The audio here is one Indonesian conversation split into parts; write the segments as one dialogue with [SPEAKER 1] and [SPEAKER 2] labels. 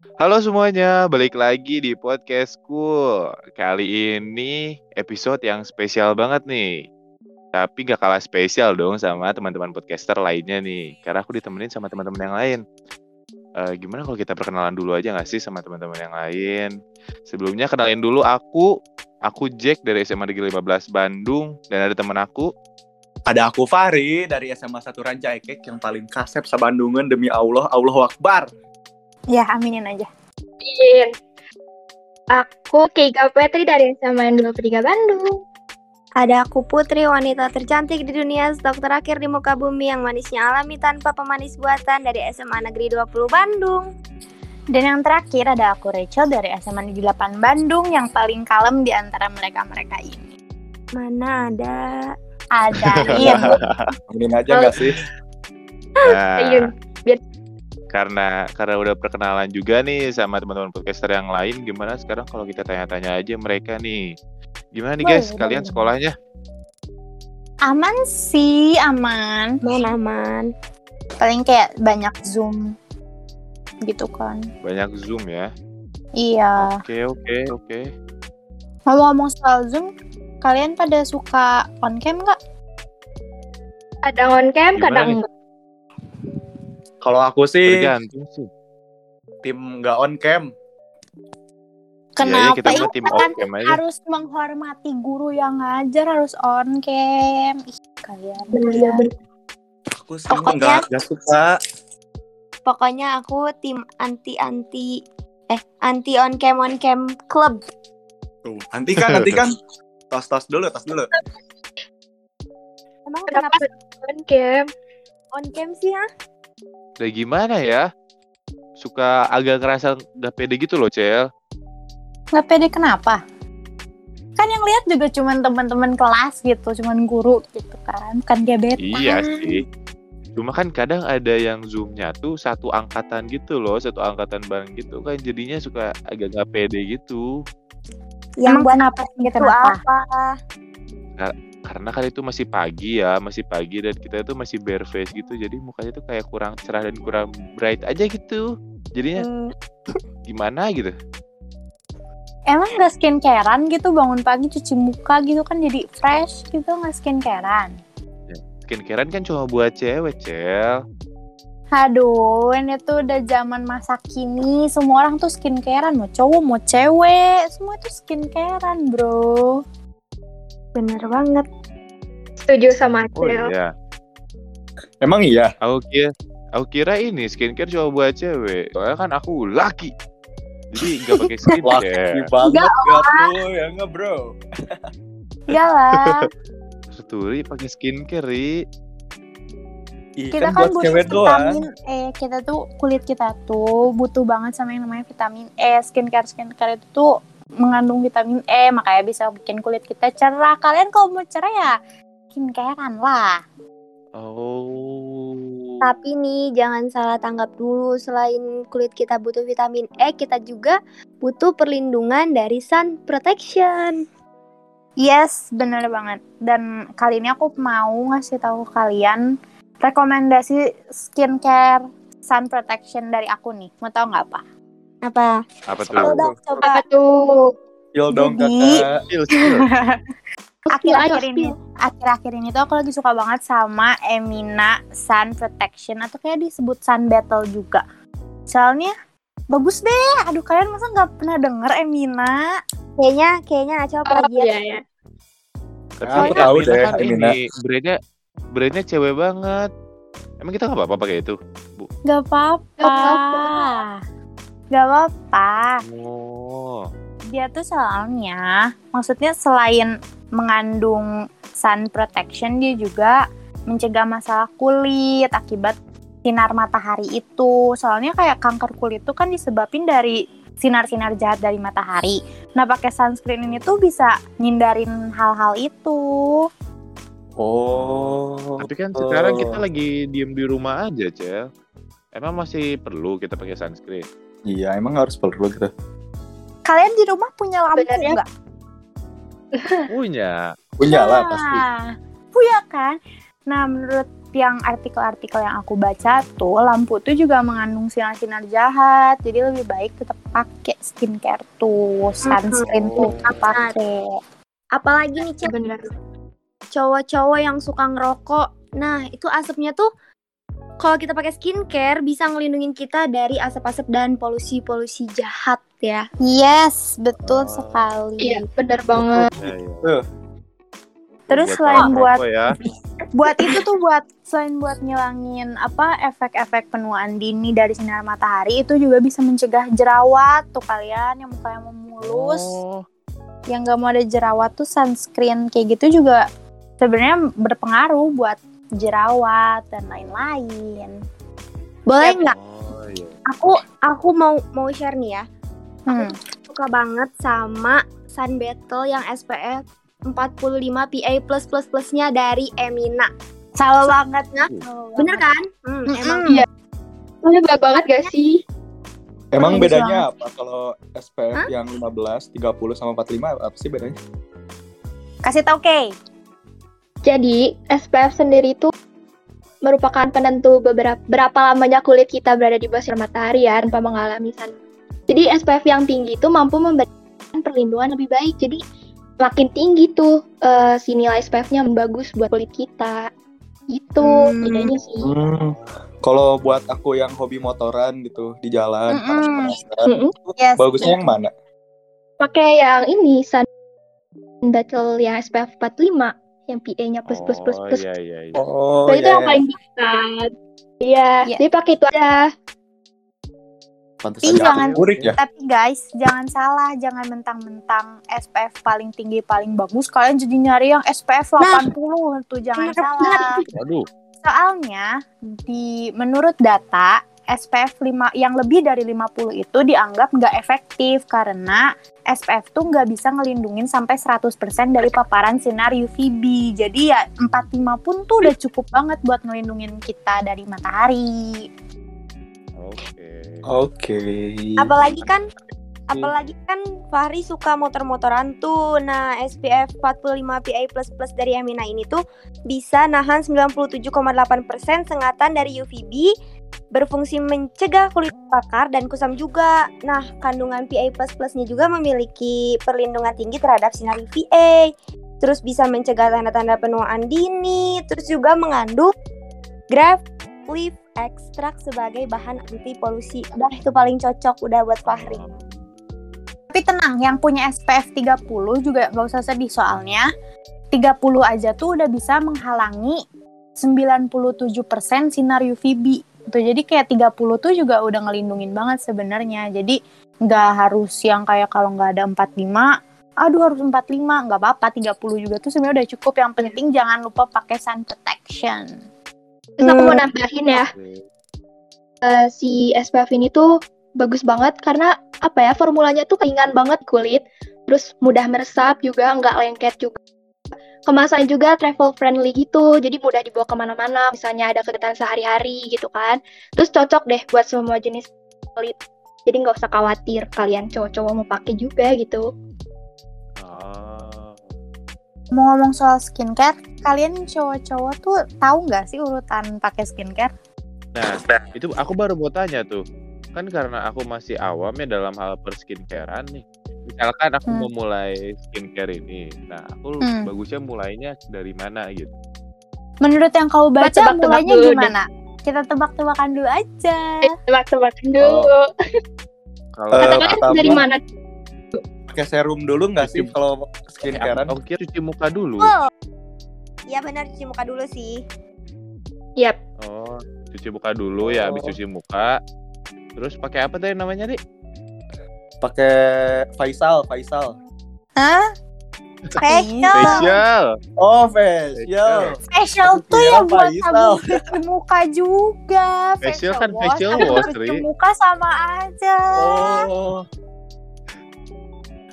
[SPEAKER 1] Halo semuanya, balik lagi di podcastku. Kali ini episode yang spesial banget nih. Tapi gak kalah spesial dong sama teman-teman podcaster lainnya nih. Karena aku ditemenin sama teman-teman yang lain. Uh, gimana kalau kita perkenalan dulu aja gak sih sama teman-teman yang lain? Sebelumnya kenalin dulu aku. Aku Jack dari SMA Negeri 15 Bandung. Dan ada teman aku.
[SPEAKER 2] Ada aku Fahri dari SMA 1 Rancaikek yang paling kasep Bandungan demi Allah. Allah Akbar.
[SPEAKER 3] Ya, aminin aja.
[SPEAKER 4] Amin. Aku Kika Petri dari SMA 23 Bandung.
[SPEAKER 3] Ada aku Putri, wanita tercantik di dunia, stok terakhir di muka bumi yang manisnya alami tanpa pemanis buatan dari SMA Negeri 20 Bandung.
[SPEAKER 5] Dan yang terakhir ada aku Rachel dari SMA Negeri 8 Bandung yang paling kalem di antara mereka-mereka ini.
[SPEAKER 3] Mana ada?
[SPEAKER 5] Ada, iya.
[SPEAKER 2] Amin aja gak sih?
[SPEAKER 1] Nah, karena karena udah perkenalan juga nih sama teman-teman podcaster yang lain gimana sekarang kalau kita tanya-tanya aja mereka nih? Gimana nih guys? Boleh, kalian sekolahnya?
[SPEAKER 5] Aman sih aman.
[SPEAKER 3] Aman aman.
[SPEAKER 5] Paling kayak banyak zoom gitu kan.
[SPEAKER 1] Banyak zoom ya?
[SPEAKER 5] Iya.
[SPEAKER 1] Oke okay, oke okay, oke. Okay.
[SPEAKER 5] ngomong-ngomong soal zoom kalian pada suka on cam nggak?
[SPEAKER 4] Kadang on cam kadang enggak
[SPEAKER 2] kalau aku sih
[SPEAKER 1] tergantung sih.
[SPEAKER 2] Tim nggak on cam.
[SPEAKER 5] Kenapa ya, ya, tim kan harus menghormati guru yang ngajar harus on cam. Ih, kalian.
[SPEAKER 3] Bener, bener.
[SPEAKER 2] Aku sih pokoknya, nggak suka.
[SPEAKER 3] Pokoknya aku tim anti anti eh anti on cam on cam club.
[SPEAKER 2] Tuh, anti kan, anti kan. tos tos dulu, tos dulu.
[SPEAKER 3] Emang kenapa, kenapa on cam? On cam sih ya?
[SPEAKER 1] Udah gimana ya? Suka agak ngerasa gak pede gitu loh, Cel.
[SPEAKER 5] Gak pede kenapa? Kan yang lihat juga cuman teman-teman kelas gitu, cuman guru gitu kan, bukan gebetan.
[SPEAKER 1] Iya sih. Cuma kan kadang ada yang zoomnya tuh satu angkatan gitu loh, satu angkatan bareng gitu kan jadinya suka agak gak pede gitu.
[SPEAKER 5] Yang buat apa sih gitu apa?
[SPEAKER 1] Karena kan itu masih pagi ya masih pagi dan kita itu masih bare face gitu jadi mukanya tuh kayak kurang cerah dan kurang bright aja gitu jadinya hmm. gimana gitu
[SPEAKER 5] emang gak skincarean gitu bangun pagi cuci muka gitu kan jadi fresh gitu nggak skincarean
[SPEAKER 1] ya, skincarean kan cuma buat cewek cel
[SPEAKER 5] Aduh, ini tuh udah zaman masa kini. Semua orang tuh skincarean, mau cowok, mau cewek, semua tuh skincarean, bro.
[SPEAKER 3] Bener banget.
[SPEAKER 4] Setuju sama Acil.
[SPEAKER 1] Oh iya.
[SPEAKER 2] Emang iya?
[SPEAKER 1] Aku kira, aku kira ini skincare cuma buat cewek. Soalnya kan aku laki. Jadi nggak pakai skincare.
[SPEAKER 2] Laki banget gak tuh, ya nggak bro?
[SPEAKER 5] Iya lah.
[SPEAKER 1] Turi pakai skincare, Ri.
[SPEAKER 5] kita kan, kan butuh vitamin doang. E. Kita tuh kulit kita tuh butuh banget sama yang namanya vitamin E. Skincare skincare itu tuh mengandung vitamin E, makanya bisa bikin kulit kita cerah. Kalian kalau mau cerah ya skincarean lah.
[SPEAKER 1] Oh.
[SPEAKER 3] Tapi nih jangan salah tanggap dulu. Selain kulit kita butuh vitamin E, kita juga butuh perlindungan dari sun protection.
[SPEAKER 5] Yes, bener banget. Dan kali ini aku mau ngasih tahu kalian rekomendasi skincare sun protection dari aku nih. Mau tahu nggak apa?
[SPEAKER 3] Apa?
[SPEAKER 1] Apa tuh?
[SPEAKER 3] Coba, coba.
[SPEAKER 4] Apa tuh?
[SPEAKER 2] Spill dong kakak. Spill,
[SPEAKER 5] akhir-akhir ini. Akhir-akhir ini tuh aku lagi suka banget sama Emina Sun Protection atau kayak disebut Sun Battle juga. Soalnya bagus deh. Aduh kalian masa nggak pernah denger Emina?
[SPEAKER 3] Kayaknya kayaknya coba pernah
[SPEAKER 4] iya, ya.
[SPEAKER 1] tapi aku tahu deh kan Emina. brandnya brandnya cewek banget. Emang kita nggak apa-apa pakai itu? Bu.
[SPEAKER 5] Nggak apa-apa. Nggak apa-apa
[SPEAKER 1] oh
[SPEAKER 5] dia tuh soalnya maksudnya selain mengandung sun protection dia juga mencegah masalah kulit akibat sinar matahari itu. Soalnya kayak kanker kulit itu kan disebabin dari sinar-sinar jahat dari matahari. Nah, pakai sunscreen ini tuh bisa ngindarin hal-hal itu.
[SPEAKER 2] Oh.
[SPEAKER 1] Tapi kan sekarang kita lagi diem di rumah aja, Cel. Emang masih perlu kita pakai sunscreen?
[SPEAKER 2] Iya, emang harus perlu gitu.
[SPEAKER 5] Kalian di rumah punya lampu nggak?
[SPEAKER 1] Punya.
[SPEAKER 2] Punya lah pasti.
[SPEAKER 5] Punya kan? Nah, menurut yang artikel-artikel yang aku baca tuh, lampu tuh juga mengandung sinar-sinar jahat. Jadi lebih baik tetap pakai skincare tuh, sunscreen tuh pakai.
[SPEAKER 3] Apalagi nih
[SPEAKER 4] Bener.
[SPEAKER 3] cowok-cowok yang suka ngerokok. Nah, itu asapnya tuh kalau kita pakai skincare bisa ngelindungin kita dari asap-asap dan polusi-polusi jahat ya.
[SPEAKER 5] Yes, betul
[SPEAKER 1] Oh.
[SPEAKER 5] sekali.
[SPEAKER 4] Iya, bener banget.
[SPEAKER 1] Ya, ya.
[SPEAKER 5] Terus
[SPEAKER 1] Buat
[SPEAKER 5] selain buat
[SPEAKER 1] ya.
[SPEAKER 5] buat itu tuh buat selain buat ngilangin apa efek-efek penuaan dini dari sinar matahari itu juga bisa mencegah jerawat tuh kalian yang mukanya mau mulus
[SPEAKER 1] Oh,
[SPEAKER 5] yang gak mau ada jerawat tuh sunscreen kayak gitu juga sebenarnya berpengaruh buat jerawat dan lain-lain.
[SPEAKER 3] Boleh nggak?
[SPEAKER 1] oh, iya.
[SPEAKER 3] Aku aku mau mau share nih ya.
[SPEAKER 5] Hmm.
[SPEAKER 3] Suka banget sama Sun Battle yang SPF 45 PA plus plus plusnya dari Emina.
[SPEAKER 5] Sama banget Sama
[SPEAKER 3] Bener
[SPEAKER 5] banget.
[SPEAKER 3] kan? Hmm,
[SPEAKER 5] Mm-mm.
[SPEAKER 3] emang
[SPEAKER 4] Iya. Ini baik banget gak sih?
[SPEAKER 2] Emang
[SPEAKER 5] Bagus
[SPEAKER 2] bedanya apa kalau SPF
[SPEAKER 3] Hah?
[SPEAKER 2] yang 15, 30 sama 45 apa sih bedanya?
[SPEAKER 5] Kasih tau Kay.
[SPEAKER 4] Jadi, SPF sendiri itu merupakan penentu beberapa berapa lamanya kulit kita berada di bawah sinar matahari ya tanpa mengalami sun. Jadi SPF yang tinggi itu mampu memberikan perlindungan lebih baik. Jadi makin tinggi tuh eh, si nilai SPF-nya bagus buat kulit kita. Gitu
[SPEAKER 3] Hmm.
[SPEAKER 4] bedanya sih.
[SPEAKER 2] Hmm. Kalau buat aku yang hobi motoran gitu di jalan
[SPEAKER 5] Mm-mm.
[SPEAKER 2] panas-panasan,
[SPEAKER 4] Mm-mm.
[SPEAKER 5] Yes.
[SPEAKER 2] bagusnya yang mana?
[SPEAKER 4] Pakai yang ini Sun Battle yang SPF 45 yang PA-nya plus plus plus
[SPEAKER 1] Oh,
[SPEAKER 4] plus.
[SPEAKER 1] iya, iya, iya.
[SPEAKER 2] Oh,
[SPEAKER 4] Nah, itu
[SPEAKER 2] iya,
[SPEAKER 4] yang
[SPEAKER 2] iya.
[SPEAKER 4] paling dekat. Iya,
[SPEAKER 5] Iya.
[SPEAKER 4] jadi pakai itu aja.
[SPEAKER 2] Pantesan
[SPEAKER 5] Ih,
[SPEAKER 2] nggak
[SPEAKER 5] jangan-
[SPEAKER 2] kurik ya.
[SPEAKER 5] Tapi guys, jangan salah, jangan mentang-mentang SPF paling tinggi paling bagus, kalian jadi nyari yang SPF 80 tuh jangan
[SPEAKER 3] bener
[SPEAKER 5] salah.
[SPEAKER 1] Waduh.
[SPEAKER 5] Soalnya di menurut data SPF 5 yang lebih dari 50 itu dianggap nggak efektif karena SPF tuh nggak bisa ngelindungin sampai 100% dari paparan sinar UVB. Jadi ya 45 pun tuh udah cukup banget buat ngelindungin kita dari matahari.
[SPEAKER 1] Oke.
[SPEAKER 2] Oke.
[SPEAKER 3] apalagi kan apalagi kan Fahri suka motor-motoran tuh. Nah, SPF 45 PA++ dari Emina ini tuh bisa nahan 97,8% sengatan dari UVB, berfungsi mencegah kulit bakar dan kusam juga. Nah, kandungan PA++-nya juga memiliki perlindungan tinggi terhadap sinar UVA. Terus bisa mencegah tanda-tanda penuaan dini, terus juga mengandung graft leaf extract sebagai bahan anti polusi. Udah itu paling cocok udah buat Fahri.
[SPEAKER 5] Tapi tenang, yang punya SPF 30 juga nggak usah sedih soalnya 30 aja tuh udah bisa menghalangi 97% sinar UVB. Tuh, jadi kayak 30 tuh juga udah ngelindungin banget sebenarnya. Jadi nggak harus yang kayak kalau nggak ada 45, aduh harus 45, nggak apa-apa 30 juga tuh sebenarnya udah cukup. Yang penting jangan lupa pakai sun protection.
[SPEAKER 4] Terus aku mau
[SPEAKER 3] Hmm.
[SPEAKER 4] nambahin ya, eh, si SPF ini tuh bagus banget karena apa ya formulanya tuh ringan banget kulit, terus mudah meresap juga, nggak lengket juga. Kemasan juga travel friendly gitu, jadi mudah dibawa ke mana-mana, misalnya ada kegiatan sehari-hari gitu kan. Terus cocok deh buat semua jenis kulit. Jadi nggak usah khawatir kalian cowok-cowok mau pakai juga gitu.
[SPEAKER 1] Ah.
[SPEAKER 5] Mau ngomong soal skincare, kalian cowok-cowok tuh tahu nggak sih urutan pakai skincare?
[SPEAKER 1] Nah, itu aku baru mau tanya tuh. Kan karena aku masih awam ya dalam hal perskincarean nih. Misalkan aku
[SPEAKER 5] Hmm.
[SPEAKER 1] mau mulai skincare ini. Nah, aku
[SPEAKER 5] Hmm.
[SPEAKER 1] bagusnya mulainya dari mana gitu.
[SPEAKER 5] Menurut yang kau baca
[SPEAKER 4] tebak-tebak
[SPEAKER 5] mulainya
[SPEAKER 4] dulu deh.
[SPEAKER 5] gimana? Kita tebak-tebakan dulu aja.
[SPEAKER 4] Tebak-tebakan dulu.
[SPEAKER 1] Kalau
[SPEAKER 2] Eh,
[SPEAKER 4] Katakan dari mana?
[SPEAKER 2] Pakai serum dulu nggak sih
[SPEAKER 1] Cuci-
[SPEAKER 2] kalau skincarean?
[SPEAKER 1] aku kira cuci muka dulu.
[SPEAKER 3] Iya benar cuci muka dulu sih.
[SPEAKER 4] Yap.
[SPEAKER 1] Oh, cuci muka dulu ya, habis
[SPEAKER 2] Oh.
[SPEAKER 1] cuci muka. Terus pakai apa tadi namanya, Dik?
[SPEAKER 2] Pakai Faisal, Faisal.
[SPEAKER 5] Hah? Facial.
[SPEAKER 1] Facial.
[SPEAKER 2] Oh, facial.
[SPEAKER 5] Facial tuh
[SPEAKER 2] kira
[SPEAKER 5] ya buat sabun cuci muka juga.
[SPEAKER 1] Facial kan
[SPEAKER 5] wash,
[SPEAKER 1] facial wash,
[SPEAKER 5] cuci
[SPEAKER 1] Ri.
[SPEAKER 5] muka sama aja.
[SPEAKER 2] Oh.
[SPEAKER 1] Oh,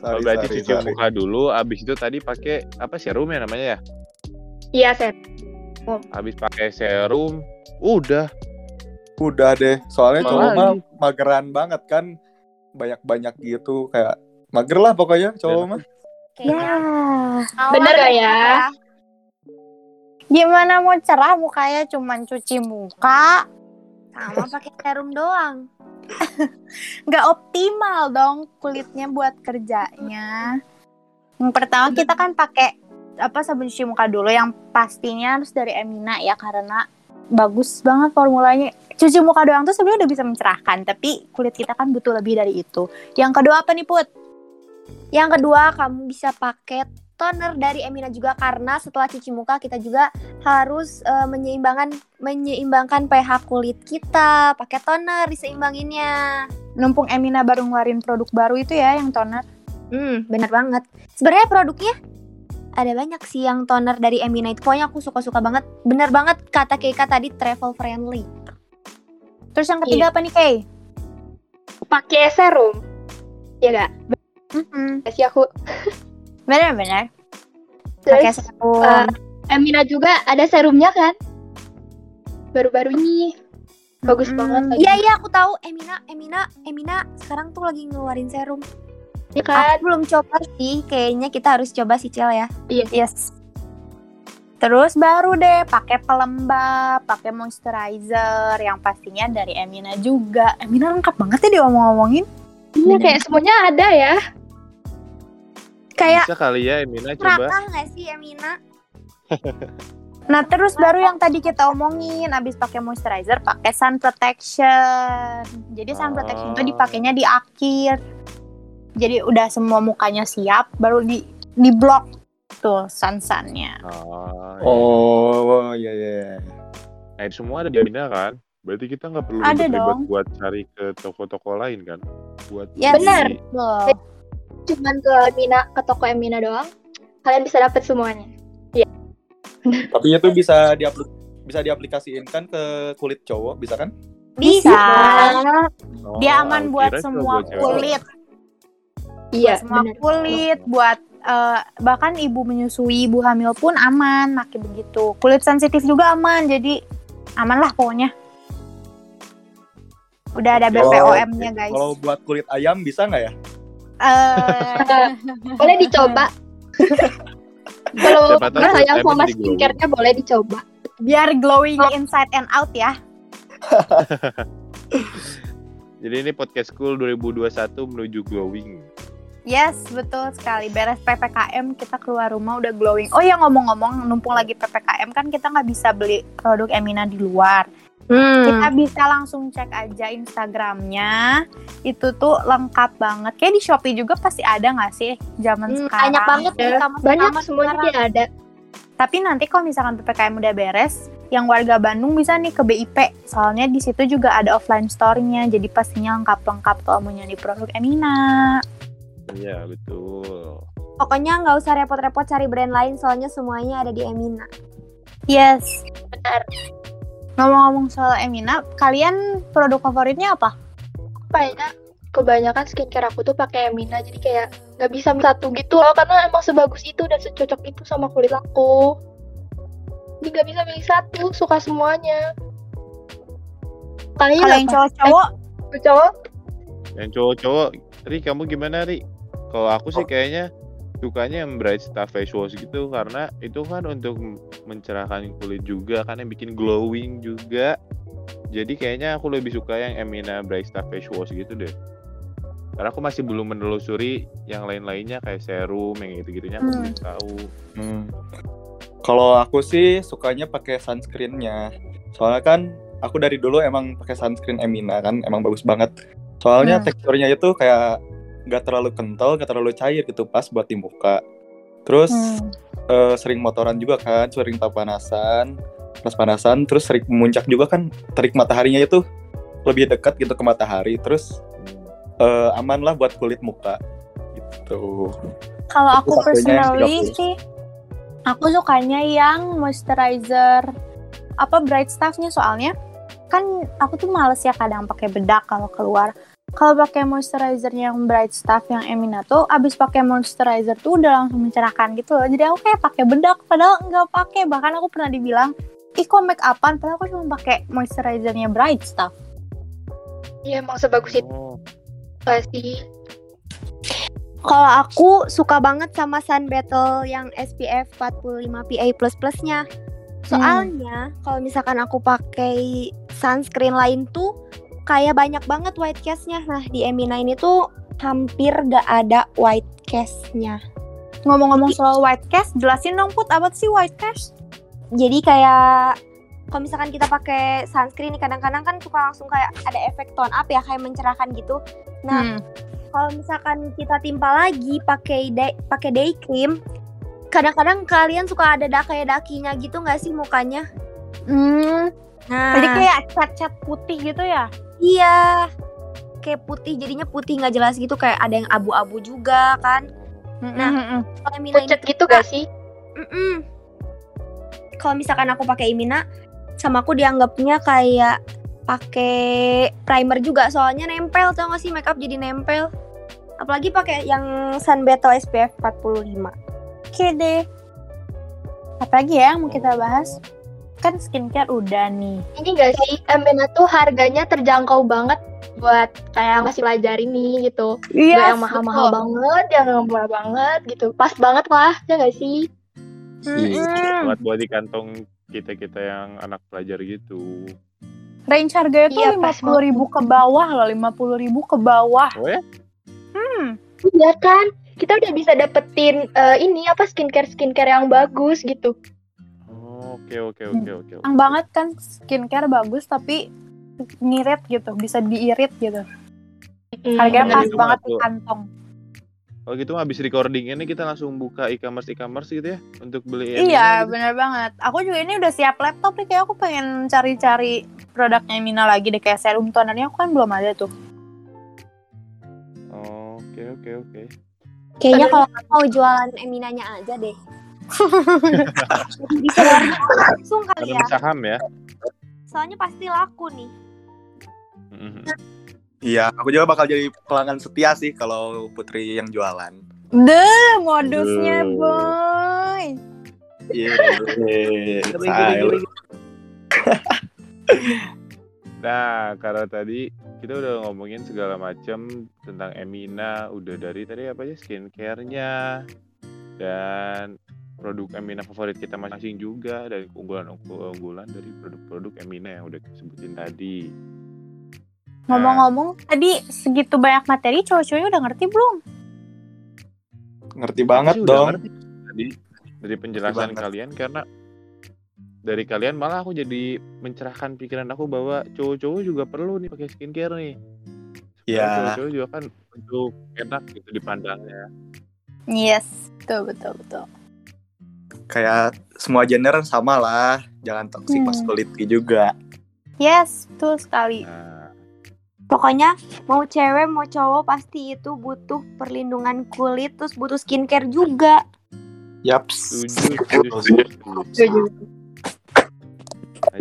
[SPEAKER 2] Sorry,
[SPEAKER 1] berarti
[SPEAKER 2] sorry,
[SPEAKER 1] cuci
[SPEAKER 2] sorry.
[SPEAKER 1] muka dulu, habis itu tadi pakai apa serum ya namanya ya?
[SPEAKER 4] Iya, Seth.
[SPEAKER 1] Habis pakai serum, udah.
[SPEAKER 2] Udah deh, soalnya cowok mah mageran banget kan. Banyak-banyak gitu kayak mager lah pokoknya cowok mah.
[SPEAKER 5] Ya.
[SPEAKER 4] Bener gak ya?
[SPEAKER 5] Gimana mau cerah mukanya cuman cuci muka?
[SPEAKER 3] Sama pakai serum doang.
[SPEAKER 5] Nggak optimal dong kulitnya buat kerjanya. Yang pertama kita kan pakai apa sabun cuci muka dulu yang pastinya harus dari Emina ya karena bagus banget formulanya. Cuci muka doang tuh sebenarnya udah bisa mencerahkan, tapi kulit kita kan butuh lebih dari itu. Yang kedua apa nih Put?
[SPEAKER 3] Yang kedua, kamu bisa pakai toner dari Emina juga karena setelah cuci muka kita juga harus eh, menyeimbangkan menyeimbangkan pH kulit kita pakai toner diseimbanginnya.
[SPEAKER 5] Numpung Emina baru ngeluarin produk baru itu ya yang toner.
[SPEAKER 3] Hmm, benar banget. Sebenarnya produknya ada banyak sih yang toner dari Emina itu. Pokoknya aku suka-suka banget. Bener banget kata Keika tadi travel friendly.
[SPEAKER 5] Terus yang ketiga apa nih Kay?
[SPEAKER 4] Pakai serum. Ya gak?
[SPEAKER 5] Mm-mm.
[SPEAKER 4] Sih aku.
[SPEAKER 5] Bener-bener. Pakai serum.
[SPEAKER 4] eh, Emina juga ada serumnya kan? Baru-baru ini. Bagus
[SPEAKER 5] Mm-mm.
[SPEAKER 4] banget lagi.
[SPEAKER 3] Iya iya aku tahu Emina Emina Emina sekarang tuh lagi ngeluarin serum.
[SPEAKER 4] Iya kan?
[SPEAKER 3] Aku belum coba sih. Kayaknya kita harus coba sih Cel ya.
[SPEAKER 5] Yes. Terus baru deh pakai pelembab, pakai moisturizer yang pastinya dari Emina juga. Emina lengkap banget ya diomong-omongin.
[SPEAKER 4] Iya kayak semuanya ada ya.
[SPEAKER 3] Kayak
[SPEAKER 1] Bisa kali ya Emina coba.
[SPEAKER 3] Rakah nggak sih Emina?
[SPEAKER 5] Nah, terus baru yang tadi kita omongin, abis pakai moisturizer, pakai sun protection. Jadi sun protection itu dipakainya di akhir. Jadi udah semua mukanya siap, baru di di blok tuh sun-sunnya.
[SPEAKER 1] Oh, iya.
[SPEAKER 2] Oh, iya iya.
[SPEAKER 1] Nah, itu semua ada di Emina kan? Berarti kita nggak perlu
[SPEAKER 5] Ada dong.
[SPEAKER 1] buat cari ke toko-toko lain kan? Buat
[SPEAKER 5] Yes.
[SPEAKER 4] Benar.
[SPEAKER 1] beli.
[SPEAKER 5] Betul.
[SPEAKER 4] Cuman ke Emina, ke toko Emina doang. Kalian bisa dapat semuanya.
[SPEAKER 2] Tapi itu bisa diaplik bisa diaplikasiin kan ke kulit cowok, bisa kan?
[SPEAKER 5] Bisa.
[SPEAKER 1] Oh,
[SPEAKER 5] Dia aman buat
[SPEAKER 1] cuma
[SPEAKER 5] semua
[SPEAKER 1] buat cewek.
[SPEAKER 5] kulit.
[SPEAKER 4] Iya,
[SPEAKER 5] semua
[SPEAKER 4] benar.
[SPEAKER 5] kulit buat eh, bahkan ibu menyusui ibu hamil pun aman pakai begitu kulit sensitif juga aman jadi aman lah pokoknya udah ada BPOM-nya guys
[SPEAKER 2] Kalau buat kulit ayam bisa nggak ya?
[SPEAKER 5] Eh,
[SPEAKER 4] Boleh dicoba. Kalau
[SPEAKER 1] kulit ayam
[SPEAKER 4] sama skincare-nya boleh dicoba.
[SPEAKER 5] biar glowing inside and out ya
[SPEAKER 1] Jadi ini podcast school 2021 menuju glowing.
[SPEAKER 5] Yes betul sekali. Beres ppkm kita keluar rumah udah glowing. Oh ya ngomong-ngomong numpung lagi ppkm kan kita nggak bisa beli produk Emina di luar.
[SPEAKER 3] Hmm.
[SPEAKER 5] kita bisa langsung cek aja Instagramnya. Itu tuh lengkap banget. Kayak di Shopee juga pasti ada nggak sih zaman
[SPEAKER 3] Hmm,
[SPEAKER 5] sekarang?
[SPEAKER 3] banyak banget
[SPEAKER 4] Ya, Banyak semuanya
[SPEAKER 3] sekarang.
[SPEAKER 4] ada.
[SPEAKER 5] tapi nanti kalau misalkan ppkm udah beres yang warga Bandung bisa nih ke BIP soalnya di situ juga ada offline store-nya. Jadi pastinya lengkap-lengkap kalau mau nyari produk Emina
[SPEAKER 1] Iya, betul.
[SPEAKER 3] Pokoknya nggak usah repot-repot cari brand lain soalnya semuanya ada di Emina.
[SPEAKER 5] yes
[SPEAKER 4] Benar.
[SPEAKER 5] ngomong-ngomong soal Emina kalian produk favoritnya apa
[SPEAKER 4] Kayaknya kebanyakan skincare aku tuh pakai Emina jadi kayak nggak bisa milih satu gitu loh karena emang sebagus itu dan secocok itu sama kulit aku. Jadi nggak bisa milih satu, suka semuanya. Kalian
[SPEAKER 5] kalau yang
[SPEAKER 4] apa?
[SPEAKER 5] cowok-cowok
[SPEAKER 4] Eh, cowok?
[SPEAKER 1] Yang cowok-cowok, Ri kamu gimana Ri? Kalau aku sih kayaknya sukanya yang bright stuff face wash gitu karena itu kan untuk mencerahkan kulit juga kan yang bikin glowing juga. Jadi kayaknya aku lebih suka yang Emina bright stuff face wash gitu deh. Karena aku masih belum menelusuri yang lain-lainnya kayak serum yang gitu-gitunya aku
[SPEAKER 5] Hmm.
[SPEAKER 1] belum tahu.
[SPEAKER 2] Hmm. Kalau aku sih sukanya pakai sunscreennya. Soalnya kan aku dari dulu emang pakai sunscreen Emina kan, emang bagus banget. Soalnya
[SPEAKER 5] Hmm.
[SPEAKER 2] teksturnya itu kayak nggak terlalu kental, nggak terlalu cair gitu pas buat di muka. Terus
[SPEAKER 5] Hmm.
[SPEAKER 2] eh, sering motoran juga kan, sering panasan, pas panasan, terus sering memuncak juga kan, terik mataharinya itu lebih dekat gitu ke matahari, terus eh, aman lah buat kulit muka gitu.
[SPEAKER 5] Kalau
[SPEAKER 2] Aku
[SPEAKER 5] personally
[SPEAKER 2] 30.
[SPEAKER 5] sih, aku sukanya yang moisturizer apa bright stuffnya soalnya kan aku tuh males ya kadang pakai bedak kalau keluar. Kalau pakai moisturizer yang bright stuff yang Emina tuh abis pakai moisturizer tuh udah langsung mencerahkan gitu loh. Jadi aku kayak pakai bedak padahal nggak pakai. Bahkan aku pernah dibilang, "Ih, kok make upan?" Padahal aku cuma pakai moisturizernya bright stuff.
[SPEAKER 4] Iya emang sebagus itu
[SPEAKER 1] Oh,
[SPEAKER 4] nggak sih?
[SPEAKER 3] Kalau aku suka banget sama Sun Battle yang SPF 45 PA++-nya. Soalnya kalau misalkan aku pakai sunscreen lain tuh kayak banyak banget white cast-nya. Nah, di Emina ini tuh hampir gak ada white cast-nya.
[SPEAKER 5] Ngomong-ngomong soal white cast, jelasin dong Put, apa sih white cast?
[SPEAKER 3] Jadi kayak kalau misalkan kita pakai sunscreen nih kadang-kadang kan suka langsung kayak ada efek tone up ya kayak mencerahkan gitu. Nah,
[SPEAKER 5] Hmm.
[SPEAKER 3] kalau misalkan kita timpa lagi pakai day pakai day cream, kadang-kadang kalian suka ada da kayak dakinya gitu nggak sih mukanya?
[SPEAKER 5] Hmm,
[SPEAKER 3] Nah,
[SPEAKER 5] jadi kayak cat-cat putih gitu ya?
[SPEAKER 3] Iya kayak putih jadinya putih nggak jelas gitu kayak ada yang abu-abu juga kan. Nah,
[SPEAKER 5] Mm-mm.
[SPEAKER 3] Kalau ini
[SPEAKER 4] gitu gak sih?
[SPEAKER 3] Mm-mm. Kalau misalkan aku pakai Imina, sama aku dianggapnya kayak pakai primer juga soalnya nempel tau gak sih makeup jadi nempel. Apalagi pakai yang Sun Battle SPF 45.
[SPEAKER 5] Oke deh. Apalagi ya yang mau kita bahas? Kan skincare udah nih.
[SPEAKER 4] Ini gak sih, Emina tuh harganya terjangkau banget buat kayak masih belajar ini gitu.
[SPEAKER 5] Iya,
[SPEAKER 4] Gak yang mahal-mahal banget, yang murah banget gitu. Pas banget lah, ya gak sih?
[SPEAKER 5] Mm-mm.
[SPEAKER 1] buat buat di kantong kita kita yang anak pelajar gitu
[SPEAKER 5] Range harganya tuh
[SPEAKER 4] Iya,
[SPEAKER 5] lima
[SPEAKER 4] pas
[SPEAKER 5] puluh ribu ke bawah loh, lima puluh ribu ke bawah.
[SPEAKER 1] oh ya
[SPEAKER 5] Hmm,
[SPEAKER 4] Iya kan? Kita udah bisa dapetin eh, ini apa skincare-skincare yang bagus gitu.
[SPEAKER 1] Oke oke oke oke oke.
[SPEAKER 5] Yang banget kan skincare bagus tapi ngirit gitu, bisa diirit gitu.
[SPEAKER 4] Hmm,
[SPEAKER 5] Harganya pas banget di kantong.
[SPEAKER 1] Kalau gitu habis recording ini kita langsung buka e-commerce e-commerce gitu ya untuk beli
[SPEAKER 5] Iya,
[SPEAKER 1] gitu.
[SPEAKER 5] bener banget. Aku juga ini udah siap laptop nih, kayak aku pengen cari-cari produknya Mina lagi deh, kayak serum tonernya aku kan belum ada tuh.
[SPEAKER 1] Oh, Oke oke oke.
[SPEAKER 3] Kayaknya kalau mau jualan Eminanya aja deh. Bisa langsung kali ya.
[SPEAKER 1] saham ya.
[SPEAKER 3] Soalnya pasti laku nih.
[SPEAKER 1] Mhm.
[SPEAKER 2] Iya, aku juga bakal jadi pelanggan setia sih kalau Putri yang jualan.
[SPEAKER 5] Deh, modusnya
[SPEAKER 1] Duh.
[SPEAKER 5] boy.
[SPEAKER 2] Iya.
[SPEAKER 1] Ngeri, ngeri, ngeri. Nah, karena tadi kita udah ngomongin segala macam tentang Emina, udah dari tadi apa aja skincare-nya dan produk Emina favorit kita masing-masing juga dan keunggulan-keunggulan dari produk-produk Emina yang udah sebutin tadi.
[SPEAKER 5] Ngomong-ngomong, tadi segitu banyak materi, cowok-cowoknya udah ngerti belum?
[SPEAKER 2] Ngerti banget
[SPEAKER 1] Aku sih udah
[SPEAKER 2] dong.
[SPEAKER 1] ngerti Tadi dari penjelasan kalian karena dari kalian malah aku jadi mencerahkan pikiran aku bahwa cowok-cowok juga perlu nih pakai skincare nih.
[SPEAKER 2] Iya.
[SPEAKER 1] Cowok-cowok juga kan untuk enak gitu dipandangnya.
[SPEAKER 5] Yes, betul, betul, betul.
[SPEAKER 2] Kayak semua gender sama lah. Jangan toxic
[SPEAKER 5] Hmm.
[SPEAKER 2] masculinity juga.
[SPEAKER 5] Yes, betul sekali.
[SPEAKER 1] Nah,
[SPEAKER 3] Pokoknya mau cewek mau cowok pasti itu butuh perlindungan kulit terus butuh skincare juga.
[SPEAKER 2] Yaps.
[SPEAKER 1] setuju,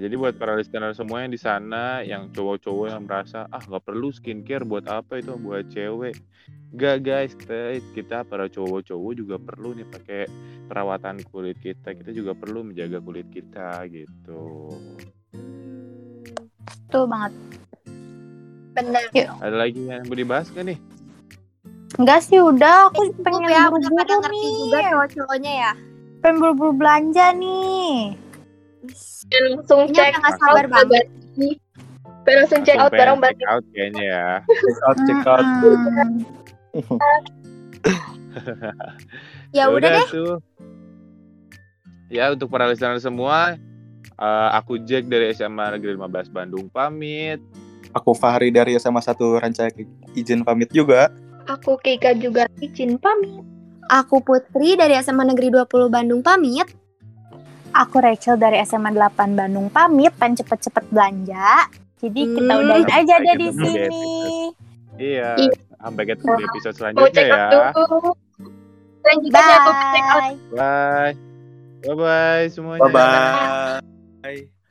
[SPEAKER 1] jadi buat para listener semua yang di sana, yang cowok-cowok yang merasa ah nggak perlu skincare buat apa itu buat cewek. Gak guys, kita, kita para cowok-cowok juga perlu nih pakai perawatan kulit kita. Kita juga perlu menjaga kulit kita gitu.
[SPEAKER 5] Betul banget.
[SPEAKER 4] Bener.
[SPEAKER 1] Ada lagi yang mau dibahas gak nih?
[SPEAKER 5] Enggak sih, udah. Aku pengen
[SPEAKER 3] ya udah pada
[SPEAKER 5] buru-buru
[SPEAKER 3] ngerti juga cowok-cowoknya ya.
[SPEAKER 5] Pengen buru-buru belanja nih.
[SPEAKER 4] Dan langsung
[SPEAKER 3] Ini
[SPEAKER 4] cek
[SPEAKER 3] udah nggak sabar
[SPEAKER 4] out
[SPEAKER 3] banget.
[SPEAKER 4] Dan langsung check out
[SPEAKER 1] Langsung
[SPEAKER 4] barang
[SPEAKER 1] check out kayaknya ya.
[SPEAKER 2] Check out, check out.
[SPEAKER 5] Mm-mm.
[SPEAKER 3] Ya udah deh.
[SPEAKER 1] tuh. Ya untuk para listener semua, eh, aku Jack dari SMA Negeri 15 Bandung pamit.
[SPEAKER 2] Aku Fahri dari SMA 1 Rancaya izin pamit juga.
[SPEAKER 4] Aku Kika juga izin pamit.
[SPEAKER 3] Aku Putri dari SMA Negeri 20 Bandung pamit.
[SPEAKER 5] Aku Rachel dari SMA 8 Bandung pamit, pengen cepet-cepet belanja. Jadi kita
[SPEAKER 3] Hmm.
[SPEAKER 5] udahin
[SPEAKER 1] Sampai
[SPEAKER 5] aja deh di sini.
[SPEAKER 1] Iya,
[SPEAKER 4] Iya.
[SPEAKER 1] sampai ketemu di episode
[SPEAKER 4] Mau
[SPEAKER 1] selanjutnya
[SPEAKER 4] check out
[SPEAKER 1] ya.
[SPEAKER 4] out
[SPEAKER 5] Bye.
[SPEAKER 1] Bye. Bye bye semuanya.
[SPEAKER 2] Bye bye.